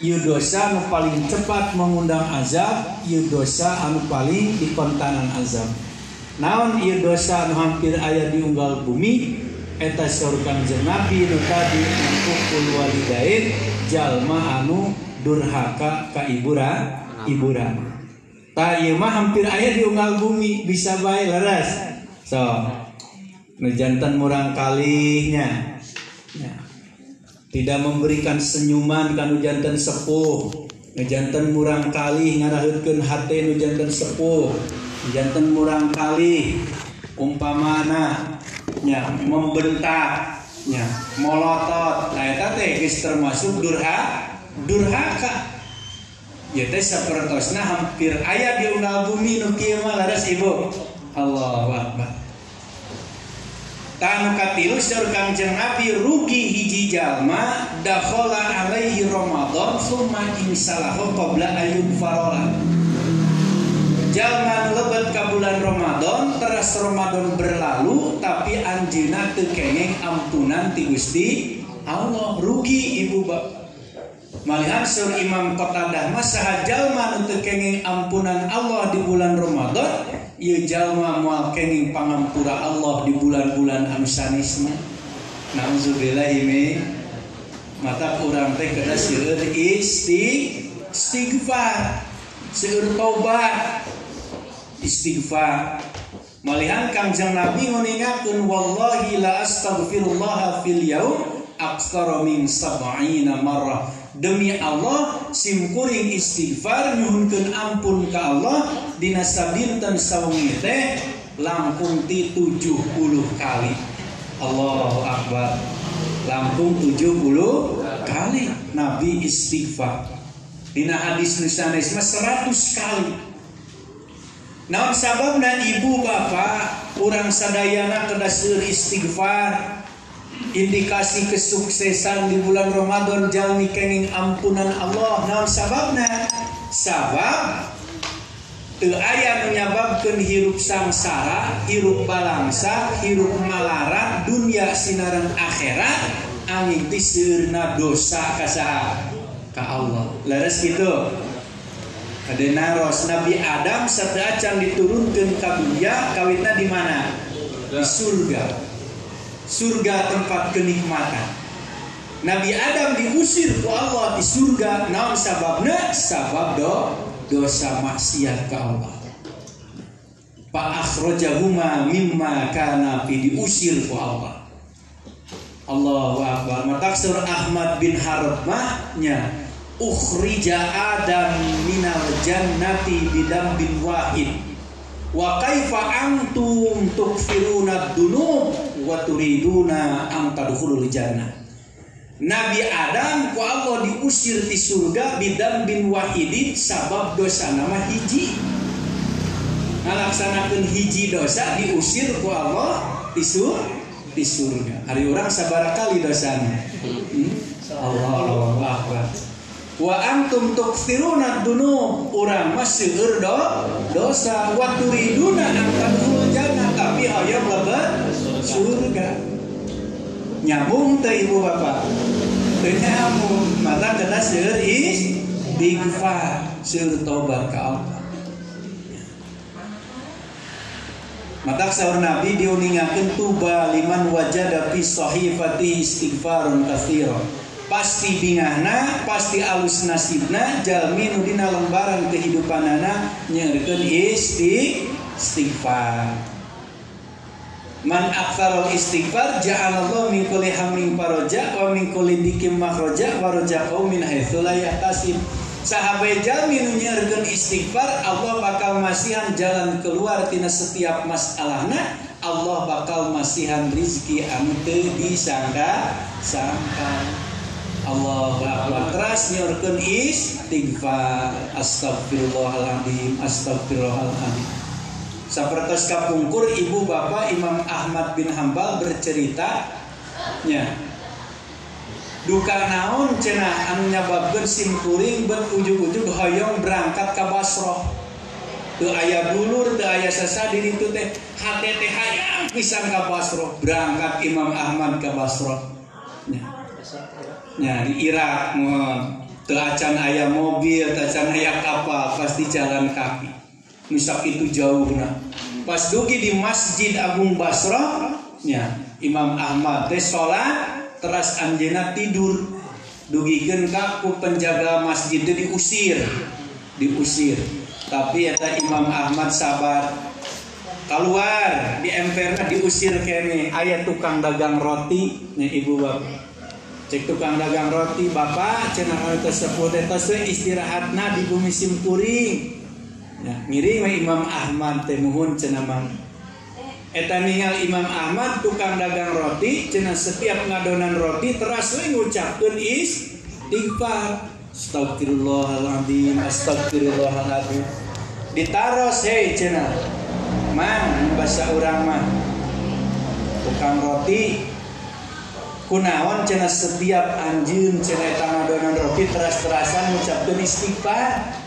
dosa anu paling cepat mengundang azab ieu dosa anu paling dikontanan azab. Naon ieu dosa anu hampir aya di unggal bumi? Eta surga jeung nabi nu tadi mangkukul walidain jalma anu durhaka ka ibura ibura. Ta ieu mah hampir aya di unggal bumi bisa bae leres. So nu jantan murang kalihnya. Ya. Tidak memberikan senyuman kanu jantan sepuh. Jantan murang kali ngarahutkeun hate nu jantan sepuh. Jantan murang kali umpamana ya membentak ya molotot nah eta teh termasuk durha durhaka. Ya teh sapertosna hampir aya di bumi nu laras ibu. Allahu akbar Tanu katilu sur kangjeng Nabi rugi hiji jalma dakhala alaihi Ramadan summa insalahu qabla ayun farola. Jalma lebet ka bulan Ramadan teras Ramadan berlalu tapi anjina teu kengeng ampunan ti Gusti Allah rugi ibu bapak Malihat sur Imam Qatadah mah saha jalma teu kenging ampunan Allah di bulan Ramadan, ieu jalma moal kenging pangampura Allah di bulan-bulan anu sanes mah. Nauzubillah ini mata urang teh kada seueur isti istighfar, seueur tobat, istighfar. Malihan Kangjeng Nabi nguningakeun wallahi la astaghfirullah fil yaum aktsara min sab'ina marrah demi Allah simkuring istighfar nyuhunkeun ampun ke Allah dina sabinten sawengi teh langkung ti 70 kali. Allahu akbar. Langkung 70 kali Nabi istighfar. Dina hadis mah 100 kali. Naon sababna ibu bapak urang sadayana kedah istighfar indikasi kesuksesan di bulan Ramadan jalmi kenging ampunan Allah. Naon sababna sabab teu aya menyebabkan hirup samsara hirup balangsa hirup malarat dunia sinaran akhirat angin ti dosa kasaha ka Allah. Leres gitu. Ada naros Nabi Adam serta acan diturunkan ke dunia kawitna di mana? Di surga surga tempat kenikmatan. Nabi Adam diusir ku Allah di surga naon sababna sabab do dosa maksiat ke Allah. Pak akhrajahuma mimma kana fi diusir ku Allah. Allahu akbar. Mata surah Ahmad bin Harb mahnya ukhrija Adam minal jannati bidam bin wahid. Wa kaifa antum tukfiruna dunub wa turiduna an tadkhulul jannah Nabi Adam ku Allah diusir di surga bidam bin wahidin sabab dosa nama hiji. Ngalaksanakeun hiji dosa diusir ku Allah di surga di surga. Hari orang sabar kali dosanya hmm? Allahu akbar. Wa antum tukfiruna dunub urang mah seueur do dosa. Wa turiduna an tadkhulul jannah tapi hayang lebet surga. Nyambung teh ibu bapak. Nyambung. Maka kena seueur istighfar seueur tobat ka Allah. Mata sahur Nabi diuningakeun tuba liman wajada fi sahifati istighfarun katsiran pasti bingahna pasti alus nasibna jalmi nudina lembaran kehidupanana nyerkeun isti istighfar man aktsarul istighfar ja'alallahu min kulli hammin faraja wa min kulli dikim makhraja wa rajaqau min haitsu la yahtasib. Sahabat nyerkeun istighfar Allah bakal masihan jalan keluar tina setiap masalahna. Allah bakal masihan rizki anu teu disangka sangka. Allah Akbar. Teras nyorkeun istighfar. Astagfirullahaladzim astagfirullahaladzim sapertos kapungkur ibu bapak Imam Ahmad bin Hambal bercerita nya duka naon cenah anu nyababkeun sim kuring bet ujug-ujug hoyong berangkat ke Basrah. Teu aya dulur teu aya sasa di ditu teh hate teh hayang pisan ka Basrah. Berangkat Imam Ahmad ke Basrah. Nya nya di Irak Telacan ayam mobil, telacan ayam kapal, pasti jalan kaki. Misak itu jauh nah. Pas dugi di Masjid Agung Basra, ya, Imam Ahmad teh sholat, teras anjena tidur. Dugikan kaku penjaga masjid itu diusir, diusir. Tapi ada Imam Ahmad sabar, keluar di diusir kene ayat tukang dagang roti nih ibu bapak cek tukang dagang roti bapak tersebut itu istirahat na di bumi simkuring ya ngiring Imam Ahmad teh muhun mang. Eta ningal Imam Ahmad tukang dagang roti cina setiap ngadonan roti teras we ngucapkeun istighfar. Astagfirullahaladzim Astagfirullahaladzim Ditaros hei cina Man bahasa orang mah. Tukang roti. Kunaon cina setiap anjing cina tanah donan roti teras-terasan mengucapkan istighfar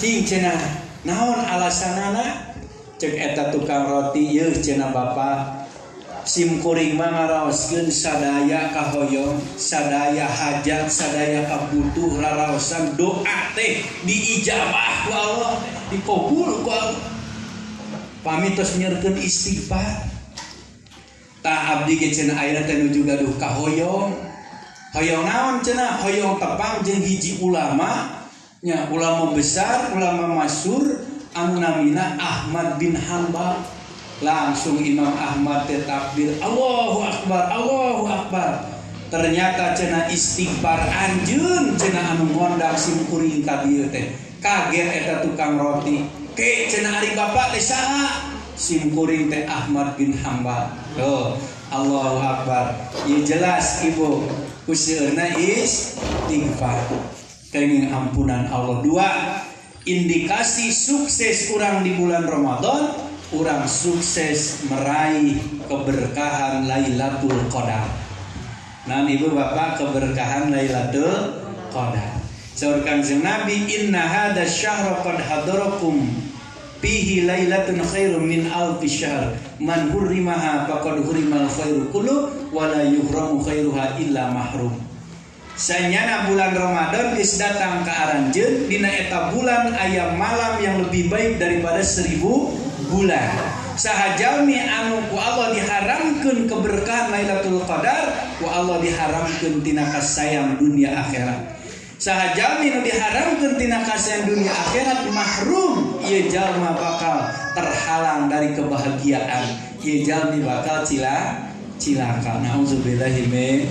cing cina naon alasan anak cek eta tukang roti y cina Bapak mah mangaraoskeun sadaya kahoyong sadaya hajat sadaya kabutuh raraosan. Doa teh diijabah ku Allah dikabul ku Allah. Pamitos nyerkeun istighfar. Tah abdi ge cenah ayeuna teh nuju gaduh kahoyong. Hoyong naon cenah hoyong tepang jeung hiji ulama. Nya ulama besar ulama masyur anu namina Ahmad bin Hanbal. Langsung Imam Ahmad teh takbir Allahu akbar Allahu akbar. Ternyata cena istighfar anjeun cena anu ngondang sim kuring kabir teh. Kaget eta tukang roti. Ke cena ari bapak teh saha? Sim kuring teh Ahmad bin Hambal tuh Allahu Akbar. Ya jelas ibu. Kusirna istighfar kenging ampunan Allah dua. Indikasi sukses orang di bulan Ramadan orang sukses meraih keberkahan Lailatul Qadar. Nah ibu bapak keberkahan Lailatul Qadar. Seorang Nabi inna hada syahra qad hadarakum fihi lailatun khairum min alfi syahr. Man hurrimaha faqad hurrimal khairu kullu wa la yuhramu khairuha illa mahrum Sanyana bulan Ramadan geus datang ke aranjeun dina eta bulan ayam malam yang lebih baik daripada seribu bulan. Sahajalmi anu ku Allah diharamkeun keberkahan Lailatul Qadar, ku Allah diharamkeun tina kasayang dunia akhirat. Sahajami nu diharamkan tina kasihan dunia akhirat mahrum ia jalma bakal terhalang dari kebahagiaan. Ia jalmi bakal cila cilaka. Nauzubillahi min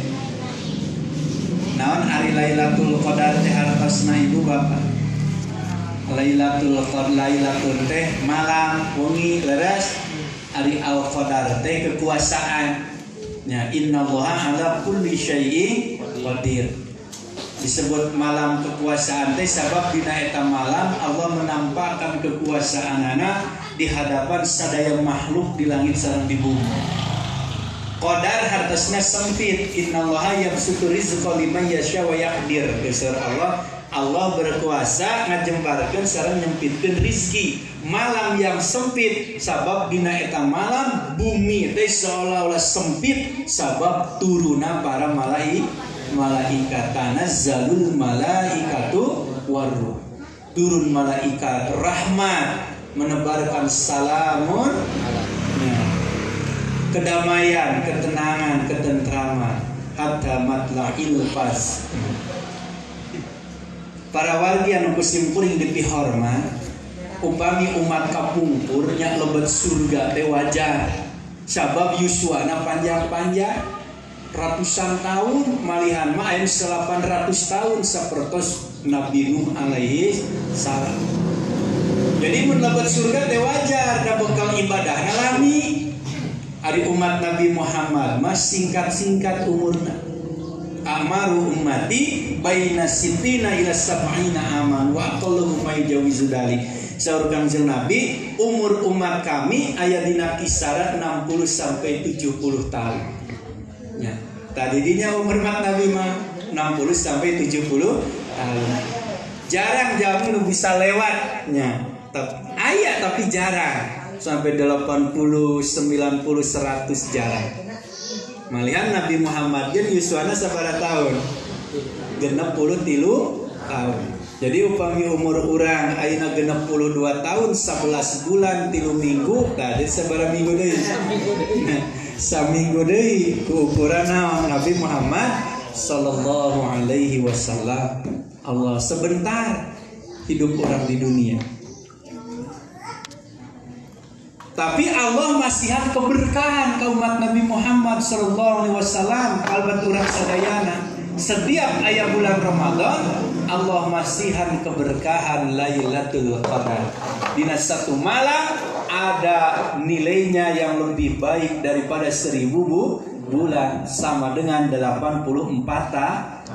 naon? Ari lailatul qadar teh hartosna ibu bapak? Lailatul qadar lailatul teh malam wengi leres. Ari al qadar teh kekuasaan. Nya innallaha ala kulli syai'in qadir. Disebut malam kekuasaan teh sabab dina eta malam Allah menampakkan kekuasaan anak di hadapan sadaya makhluk di langit sareng di bumi Qadar hartasnya sempit. Innallaha yabsutu rizqa liman yasha wa yaqdir Besar Allah Allah berkuasa ngajembarkeun sareng nyempitkeun rizki. Malam yang sempit sabab dina malam bumi teh seolah-olah sempit sabab turuna para malaikat malaikat tanazzalul malaikatu waruh turun malaikat rahmat menebarkan salamun. Kedamaian ketenangan ketentraman. Hatta matla'il fas. Para warga anu kusimpuring di pihormat upami umat kapungkur nya lebet surga teh wajar sabab yuswana panjang-panjang ratusan tahun malihan main 800 tahun seperti Nabi Nuh alaihi salam. Jadi mendapat surga teh wajar da bekal ibadah ngalami hari umat Nabi Muhammad mas singkat-singkat umurna amaru ummati baina sitina ila sab'ina aman wa aqalluhum may jawizu dalik Saur Kangjeng Nabi umur umat kami ayat dina kisaran 60 sampai 70 tahun Ya. Tadi dinya umur mak Nabi mah 60 sampai 70 tahun. Jarang jamu bisa lewatnya. Ayat tapi jarang. Sampai 80, 90, 100 jarang. Malihan Nabi Muhammad kan Yuswana sabara tahun. genep puluh tilu tahun jadi upami umur orang aina genep puluh dua tahun 11 bulan tilu minggu jadi seberapa minggu deh saminggu deh ukuran Nabi Muhammad Sallallahu alaihi wasallam Allah sebentar hidup orang di dunia tapi Allah masihan keberkahan ke umat Nabi Muhammad Sallallahu Alaihi Wasallam kalbat sadayana. Setiap ayat bulan Ramadan Allah masihan keberkahan Lailatul Qadar. Di satu malam ada nilainya yang lebih baik daripada seribu bu bulan sama dengan 84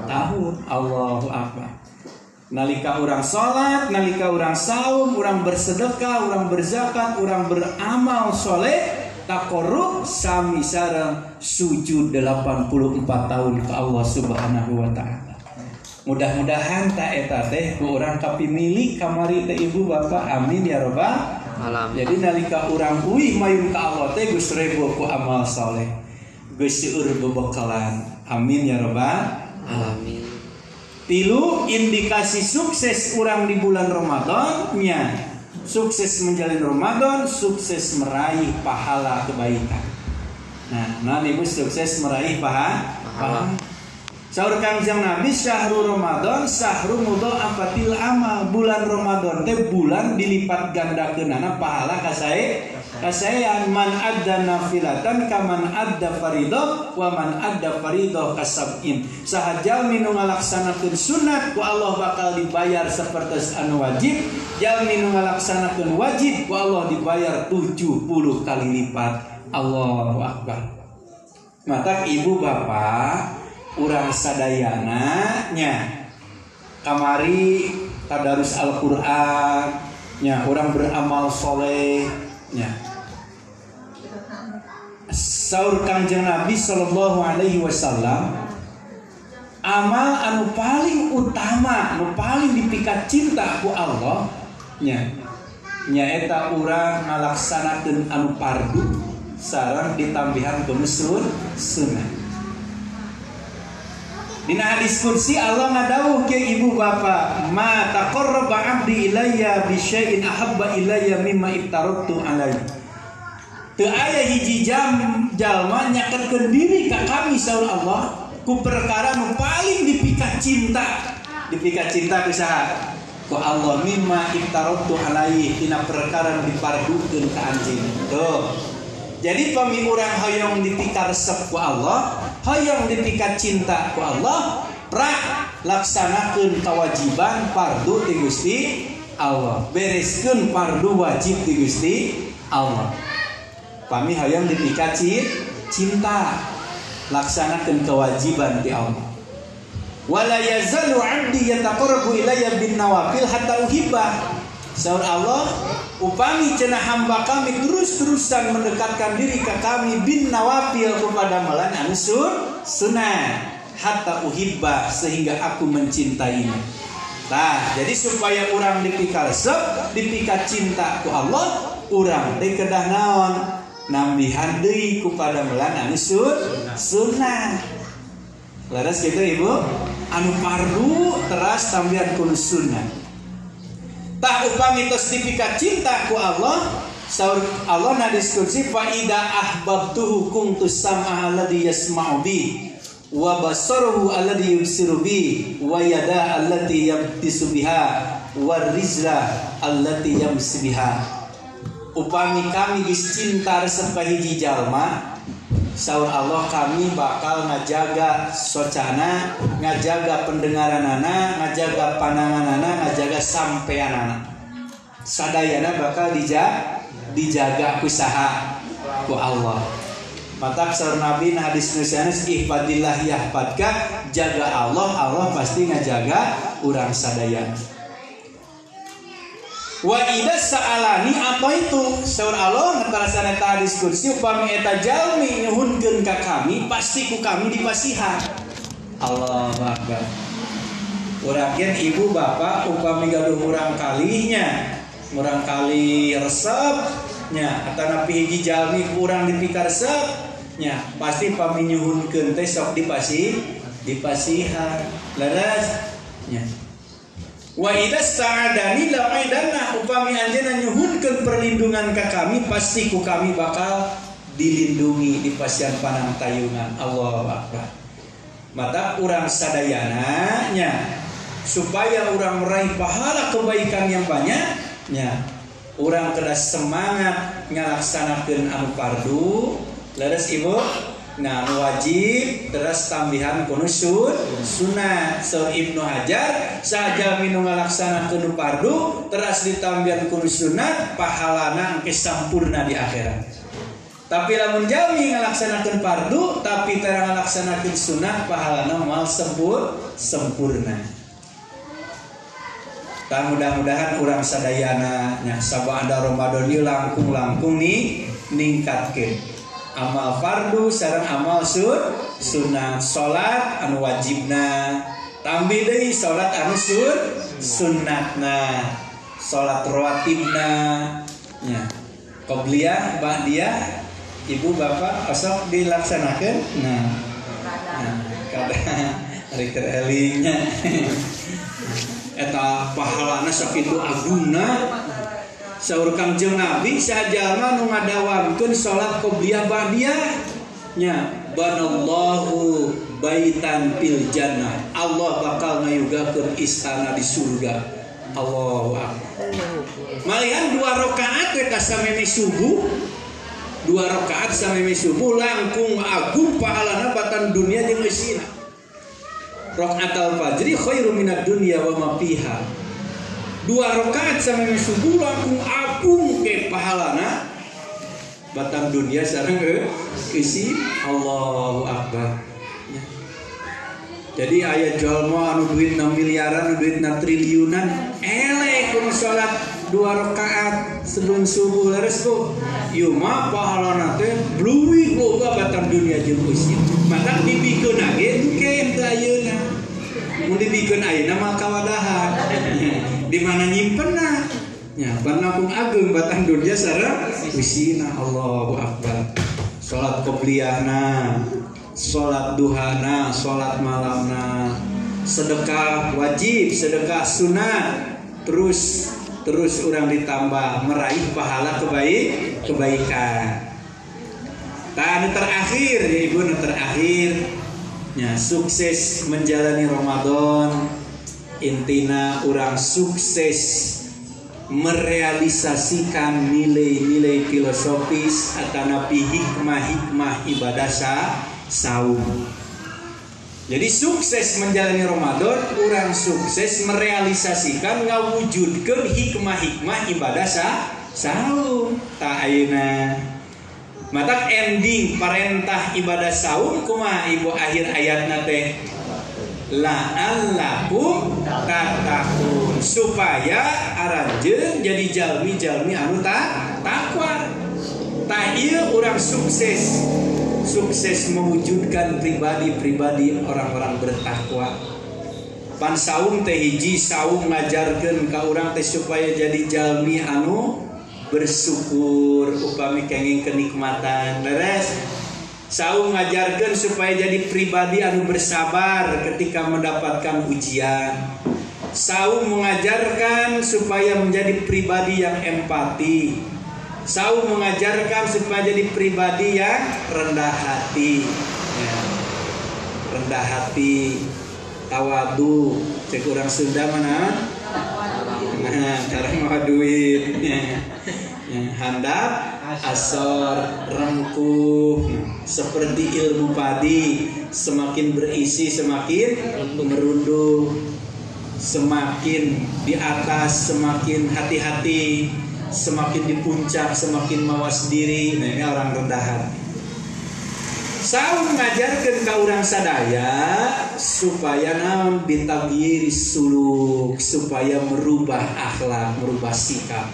tahun. Allahu Akbar nalika orang sholat nalika orang saum orang bersedekah orang berzakat orang beramal soleh takoruk sami sarang sujud 84 tahun ke Allah subhanahu wa ta'ala. Mudah-mudahan tak eta teh ku orang tapi milik kamari teh ibu bapak. Amin ya robbal Alam. jadi nalika orang uih mayun ke Allah teh gus rebu ku amal soleh. Gus seur bebekalan. Amin ya robbal alamin Tilu indikasi sukses orang di bulan Ramadan nya sukses menjalin Ramadan, sukses meraih pahala kebaikan. Nah, nanti ibu sukses meraih pahala. pahala. Sahur kangjeng Nabi syahrul Ramadan syahrul apatil amal bulan Ramadan teh bulan dilipat ganda kenana pahala kasai kasayan man adda nafilatan kaman adda faridoh wa man adda faridoh kasabin sahajal minu ngalaksanakeun sunat ku Allah bakal dibayar seperti anu wajib. Jal minu ngalaksanakeun wajib ku Allah dibayar 70 kali lipat. Allahu akbar. Mata ibu bapak urang sadayana nya kamari tadarus Al-Qur'an nya orang beramal soleh Ya. Saur Kanjeng Nabi Shallallahu Alaihi Wasallam amal anu paling utama anu paling dipikat cinta ku Allah nya nyaeta urang ngalaksanakeun anu pardu sarang ditambihan ke mesrun sunnah Dina hadis kursi Allah ngadawuh ke ibu bapa, "Ma taqarraba 'abdi ilayya bi syai'in ahabba ilayya mimma iftaratu alaihi." Teu aya hiji jam jalma nyakeun diri ka kami saur Allah ku perkara nu paling dipikat cinta. Dipikat cinta ku saha? Ku Allah mimma iftaratu alaihi tina perkara nu dipardukeun ka anjeun. Tuh. Jadi pami orang hoyong ditikar resep ku Allah, hoyong dipikat cinta ku Allah, prak laksanakan kewajiban fardu di Gusti Allah. Bereskeun fardu wajib di Gusti Allah. Pami hoyong dipikat cinta, laksanakan kewajiban di Allah. Wala yazalu 'abdi yataqarrabu ilayya bin nawafil hatta uhibba. Saur Allah, upami cenah hamba kami terus-terusan mendekatkan diri ke kami bin nawafil kepada malan anu sunnah hatta uhibba sehingga aku mencintainya. Nah, jadi supaya orang dipikar sep, dipikar cinta ku Allah, orang dikedah naon nambihan deui kepada melan anu sunnah. Laras gitu Ibu, anu pardu teras tambihan kun sunnah tak upami tos dipikat cinta ku Allah saur Allah na diskusi fa ida ahbabtuhu kuntu sam'a alladhi yasma'u bi wa basaruhu alladhi yubsiru bi wa yada allati yabtisu biha wa rizla allati yamsi biha. Upami kami geus cinta resep hiji jalma Saur Allah kami bakal ngajaga socana, ngajaga pendengaran anak, ngajaga pandangan anak, ngajaga sampean anak. Sadayana bakal dijaga, dijaga usaha ku Allah. Mata saur Nabi hadis nusanes ihfadillah yahfadka, jaga Allah, Allah pasti ngajaga urang sadayana. Wa ida sa'alani apa itu? Saur Allah ngetarasan eta diskusi upami eta jalmi nyuhunkeun ka kami pasti ku kami dipasihan. Allah Akbar. Urakeun ibu bapak upami gaduh urang kalinya, urang kali resepnya atau napi hiji jalmi kurang dipikar resep nya pasti pami nyuhunkeun teh sok dipasi dipasihan leres nya Wa idza sta'adani la aidana upami anjeunna nyuhunkeun perlindungan ka kami pasti ku kami bakal dilindungi di pasian panang tayungan Allah Akbar. Mata orang sadayana nya supaya orang meraih pahala kebaikan yang banyak nya orang kedas semangat ngalaksanakeun anu fardu. Leres ibu Nah wajib terus tambihan kunusun sunat so Ibnu Hajar saja minum ngalaksana kunu pardu terus ditambihan kunus sunat pahalana ke sampurna di akhirat. Tapi lamun jami ngalaksanakeun pardu tapi terang ngalaksanakeun sunat pahalana mal sempur sempurna tak mudah-mudahan orang sadayana nya sabah ada Ramadan langkung-langkung nih ningkatkeun amal fardu sarang amal sur sunnah salat anu wajibna. Tambi deui salat anu sur sunnatna salat rawatibna. Nya. Qobliyah ba'diyah ibu bapak osok dilaksanakan nah. Nah kada. Riter elingnya eta pahalana sakitu agungna Saur Kangjeng Nabi sajalma nu ngadawamkeun salat qobliyah ba'diyah nya banallahu baitan fil jannah. Allah bakal ngayugakeun istana di surga. Allahu akbar. Malihan dua rakaat we kasameme subuh. Dua rakaat sameme subuh langkung agung pahalana batan dunia jeung eusina Rakaat al-fajri khairu minad dunya wa ma fiha dua rakaat sama subuh langsung apung ke pahalana. Batang dunia sarang ke isi Allahu Akbar. Ya. jadi ayat jalma anu duit 6 miliaran anu duit 6 triliunan elek kuno salat dua rakaat sebelum subuh leres tuh. Yuma pahalana teh bluwi boga batang dunia jeung isi. Maka dibikeun age engke teu ayeuna mun dibikeun ayeuna mah kawadahan di mana nyimpenna ya panapun agung batang dunia sarang wisina Allahu Akbar. Salat qobliyahna salat duhana salat malamna. Sedekah wajib sedekah sunat. Terus terus orang ditambah meraih pahala kebaik kebaikan. Dan terakhir ya ibu terakhir. Ya sukses menjalani Ramadan intina orang sukses merealisasikan nilai-nilai filosofis nabi hikmah-hikmah ibadah saum. Jadi sukses menjalani Ramadan, orang sukses merealisasikan ngawujudkan hikmah-hikmah ibadah saum. Tak. Mata ending perintah ibadah saum kuma ibu akhir ayat nate la'allakum tatakun supaya aranjeun jadi jalmi-jalmi anu tak takwa. Tak iya orang sukses. Sukses mewujudkan pribadi-pribadi orang-orang bertakwa. Pan saum teh hiji saum ngajarkan ke orang teh supaya jadi jalmi anu bersyukur. Upami kenging kenikmatan. Beres Saung mengajarkan supaya jadi pribadi anu bersabar ketika mendapatkan ujian. Saung mengajarkan supaya menjadi pribadi yang empati. Saung mengajarkan supaya jadi pribadi yang rendah hati. Ya. Rendah hati, tawadu. Cek orang Sunda mana? Nah, cara mau duit. Ya. Ya. Handap, asor, rengkuh, seperti ilmu padi, semakin berisi semakin merunduk, semakin di atas semakin hati-hati, semakin di puncak semakin mawas diri. Nah ini orang rendahan. Saya mengajarkan ke orang sadaya supaya naon bitagiri suluk supaya merubah akhlak, merubah sikap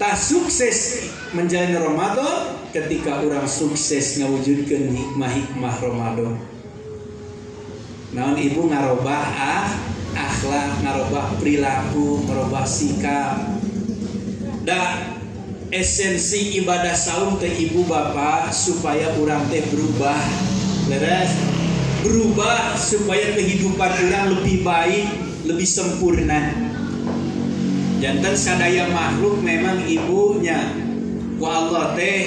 tak sukses menjalani Ramadan ketika orang sukses ngewujudkan hikmah-hikmah Ramadan. Naon ibu ngarobah ah akhlak ngarobah perilaku ngarobah sikap? Dan esensi ibadah saum teh ibu bapak supaya orang teh berubah. Beres? Berubah supaya kehidupan orang lebih baik lebih sempurna jantan sadaya makhluk memang ibunya. Wa Allah teh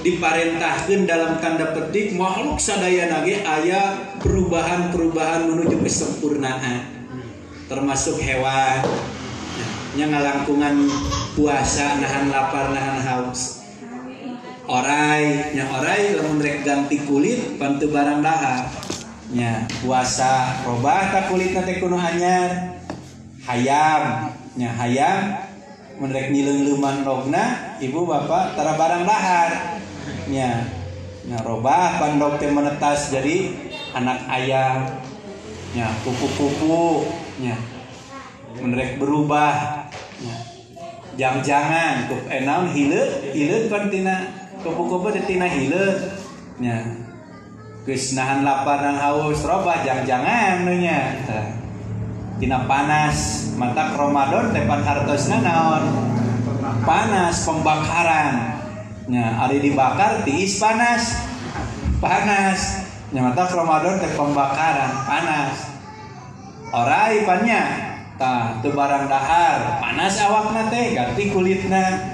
diparentahkan dalam tanda petik makhluk sadaya nage ayah perubahan-perubahan menuju kesempurnaan termasuk hewan. Yang ngalangkungan puasa nahan lapar nahan haus. Orai nya orai lamun rek ganti kulit bantu barang dahar. Nya puasa robah tak kulit nanti kuno anyar hayam nya hayam menrek nileng luman rogna ibu bapak tara barang dahar nya nya robah pandok teh menetas jadi anak ayam. Nya kupu-kupu nya menrek berubah nya. Jang-jangan kup enam hilet hilet pan tina kupu-kupu teh tina hilet nya. Geus nahan lapar dan haus robah jang-jangan nya tina panas mata Ramadan tepan hartosna naon panas pembakaran. Nya ari dibakar tiis panas. Panas. Nya mata Ramadan teh pembakaran panas. Orai pannya tah teu barang dahar. Panas awakna teh ganti kulitna.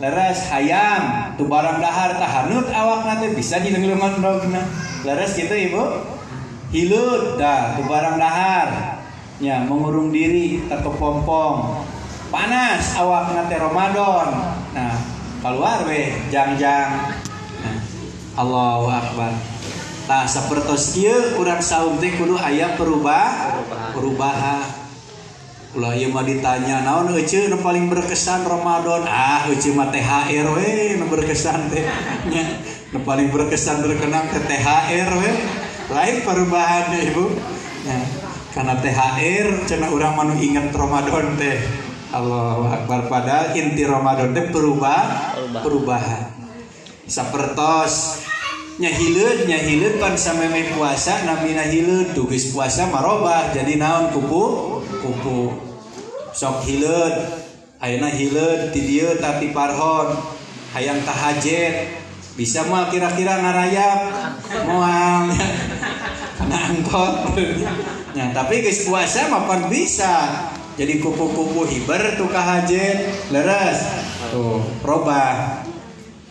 Leres hayam tu barang dahar tah hanut awakna teh bisa dilengleman dogna leres gitu ibu? Hilut dah tu barang dahar nya mengurung diri tak kepompong panas awakna teh Ramadan nah keluar weh jang-jang nah, Allahu Akbar Nah, sapertos kieu urang saum teh kudu aya perubah perubahan. Ulah ieu mah ditanya naon euceun nu paling berkesan Ramadan? Ah, euceun mah THR we nu berkesan teh. Nya, nu paling berkesan berkenang teh THR we. Lain perubahan ya, Ibu. Ya, karena THR cenah urang mah ingat Ramadan teh. Allahu Akbar. Padahal inti Ramadan teh perubah perubahan. Sapertos nya hileud nya hileud pan sameme puasa namina hileud tugas puasa marobah jadi naon kupu? Kupu. Sok hileud ayeuna hileud ti dieu tapi parhon. Hayang tahajet. Bisa mah kira-kira ngarayap. Moal. Karena angkot ya tapi geus puasa mah pan bisa. Jadi kupu-kupu hiber tuh kahajet leres. Tuh robah.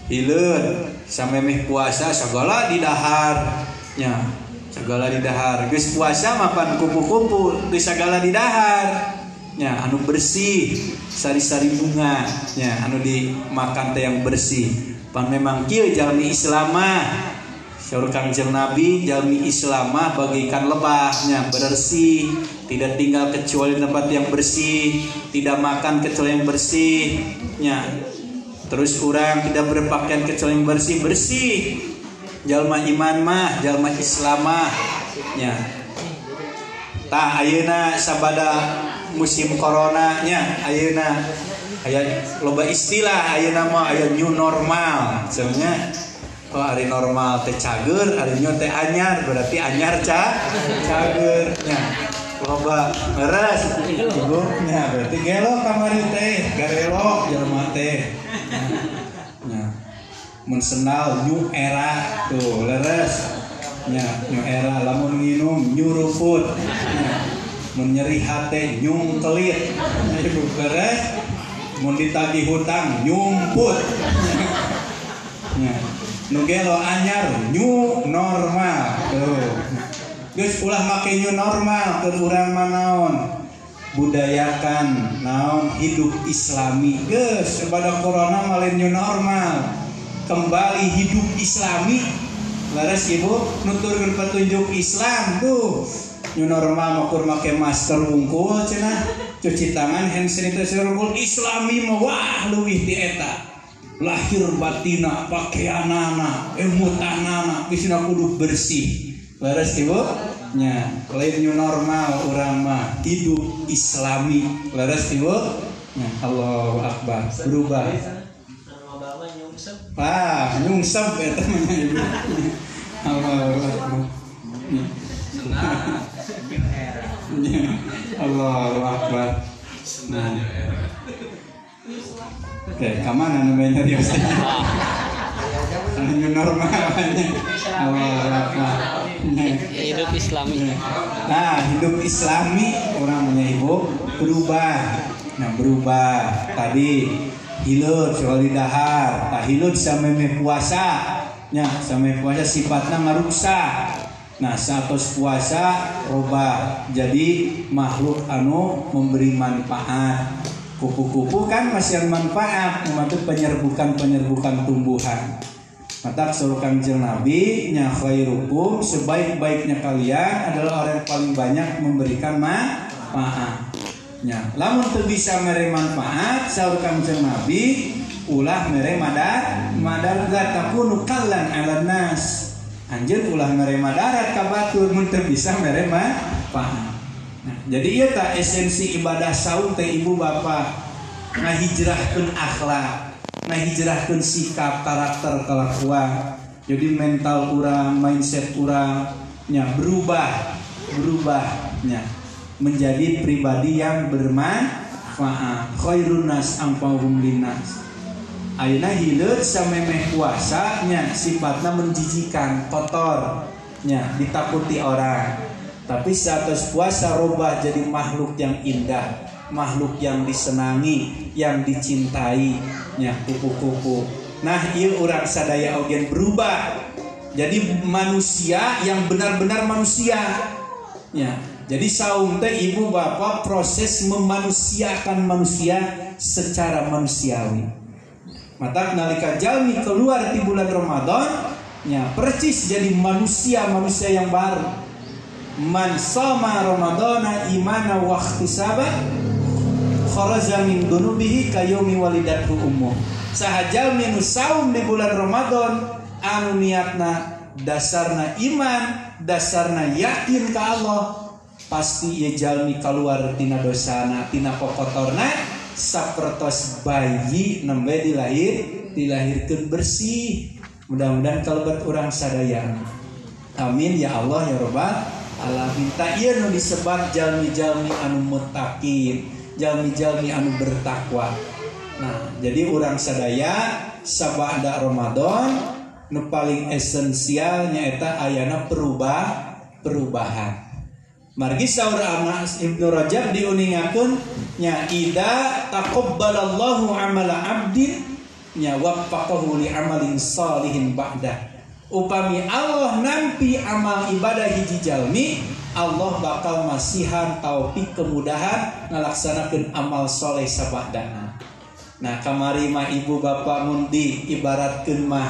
Hileud sampai meh puasa segala di dahar. Nya segala di dahar. Geus puasa mapan kupu-kupu geus segala di dahar. Nya anu bersih. Sari-sari bunga. Nya anu dimakan teh yang bersih. Pan memang kieu jalmi islamah Syur Kangjeng Nabi jalmi islamah bagikan lebahnya. Bersih tidak tinggal kecuali tempat yang bersih tidak makan kecuali yang bersih nya terus orang tidak berpakaian kecuali yang bersih bersih. Jalma iman mah jalma islam mah ya tah ayeuna sabada musim corona nya ayeuna aya loba istilah ayeuna mah aya new normal. Sebenarnya Oh hari normal teh cager, hari new teh anyar berarti anyar ca cager nya loba ngeres ibunya berarti gelo kamari teh garelo jelema teh. Nah mensenal new era tuh leres. Nya new era lamun minum new rufut menyeri hati nyung kelit. Ibu beres mun ditagih hutang nyumput nya nu gelo anyar new normal. Tuh. Geus ulah make new normal ke urang manaon budayakan naon? Hidup islami. Geus pada corona malin new normal. Kembali hidup islami. Laras ibu nuturkeun petunjuk Islam tuh. New normal makur make masker wungkul cenah. Cuci tangan hand sanitizer wungkul. Islami mah wah leuwih ti eta lahir batina pakaianana emutanana bisina kudu bersih. Laras ibu nya lain new normal orang mah hidup islami. Laras ibu nya Allah akbar. Berubah. Ah nyungsep eta mah ibu. Allah akbar. Allah akbar. Nah Oke, ke mana namanya dia? New normal. Akbar. hidup islami. Nah hidup islami orang punya ibu berubah. Nah berubah. Tadi hilut soal dahar. Tak hilut sama puasa. Nya sama puasa sifatnya ngaruksa. Nah satu puasa robah jadi makhluk anu memberi manfaat kupu-kupu kan masih manfaat membantu penyerbukan penyerbukan tumbuhan. Mata suruhkan kanjeng Nabi nya khairukum sebaik-baiknya kalian adalah orang yang paling banyak memberikan manfaat. Nya lamun tuh bisa mere manfaat suruhkan kanjeng Nabi ulah mere madar madar takunu kallan ala nas. Anjir ulah mere madarat kabatur mun bisa mere manfaat jadi iya tak esensi ibadah saum teh ibu bapak ngahijrahkeun akhlak, ngahijrahkeun sikap karakter kelakuan. Jadi mental kurang, mindset kurang, nya berubah, berubahnya menjadi pribadi yang bermanfaat. Khairun nas ampauhum linnas. Ayeuna hileut samemeh puasa nya sifatna menjijikan, kotor, nya ditakuti orang tapi saat puasa robah jadi makhluk yang indah, makhluk yang disenangi, yang dicintai, ya kupu-kupu. Nah, iya orang sadaya ogen berubah. Jadi manusia yang benar-benar manusia. Ya, jadi saum teh ibu bapak proses memanusiakan manusia secara manusiawi. Mata nalika jalmi keluar di bulan Ramadan, ya percis jadi manusia manusia yang baru man sama ramadana imana wa ihtisaba kharaja min dunubihi kayomi walidathu ummuh. Sahajal minu saum di bulan Ramadan anu niatna dasarna iman dasarna yakin ke Allah pasti ia jalmi keluar tina dosana tina kokotorna sapertos bayi nembe dilahir dilahirkan bersih. Mudah-mudahan kalau orang sadaya amin ya Allah ya Rabbal alamin tak iya nu disebat jalmi-jalmi anu mutakin jalmi-jalmi anu bertakwa. Nah jadi orang sadaya sabada Ramadan nu paling esensialnya eta ayana perubah perubahan. Margi saur anas Ibnu Rajab diuningakeun nya ida taqabbalallahu amala abdin nya waffaqahu li amalin salihin ba'dah upami Allah nampi amal ibadah hiji jalmi Allah bakal masihan taufik kemudahan ngalaksanakan amal soleh sabadana. Nah kamari mah ibu bapak mundi ibaratkan mah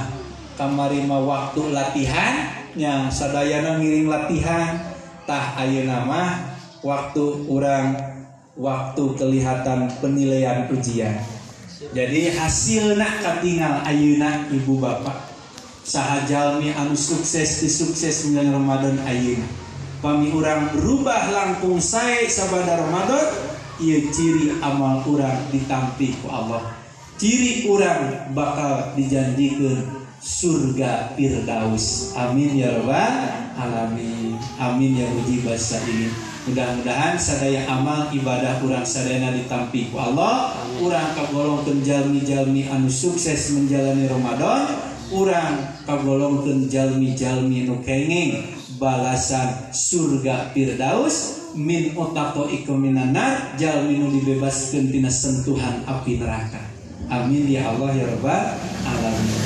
kamari mah waktu latihan nya sadayana ngiring latihan tah ayeuna mah waktu orang waktu kelihatan penilaian ujian. Jadi hasil nak katingal ayuna ibu bapak sahajalmi anu sukses di sukses menjadi Ramadan ayeuna. Kami orang berubah langkung saya sabada Ramadan ia ciri amal orang ditampi ku Allah. Ciri orang bakal dijanjikan surga Firdaus. Amin ya rabbal alamin. Amin ya uji bahasa ini mudah-mudahan sadaya amal ibadah kurang sadayana ditampi ku Allah. Kurang kagolong jalmi-jalmi anu sukses menjalani Ramadan kurang kagolongkeun jalmi-jalmi nu kenging. Balasan surga Firdaus. Min otako iko minanar jalmi nu dibebaskeun tina sentuhan api neraka. Amin ya Allah ya rabbal alamin.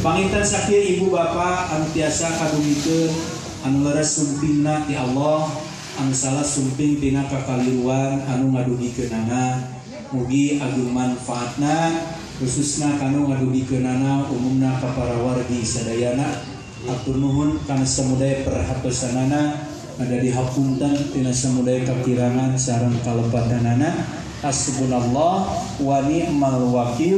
Panginten sakieu ibu bapak anu tiasa kadungikeun anu leres sumpingna ti Allah anu salah sumping tina kakaliruan anu ngadugikeunana mugi agung manfaatna khususnya kanu kenana umumna ka para wargi sadayana. Atur nuhun kana samudaya perhatosanana ada di hapuntan tina samudaya kakirangan sareng kalepatanana hasbunallah wa ni'mal wakil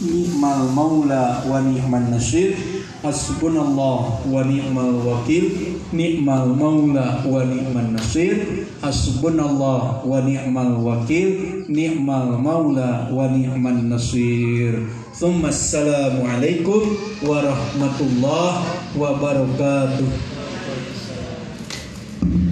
ni'mal maula wa ni'man nasir. Hasbunallah wa ni'mal wakil ni'mal maula wa ni'man nasir. Hasbunallah wa ni'mal wakil. Ni'mal maula wa ni'man nasir. Thumma assalamu alaikum warahmatullahi wabarakatuh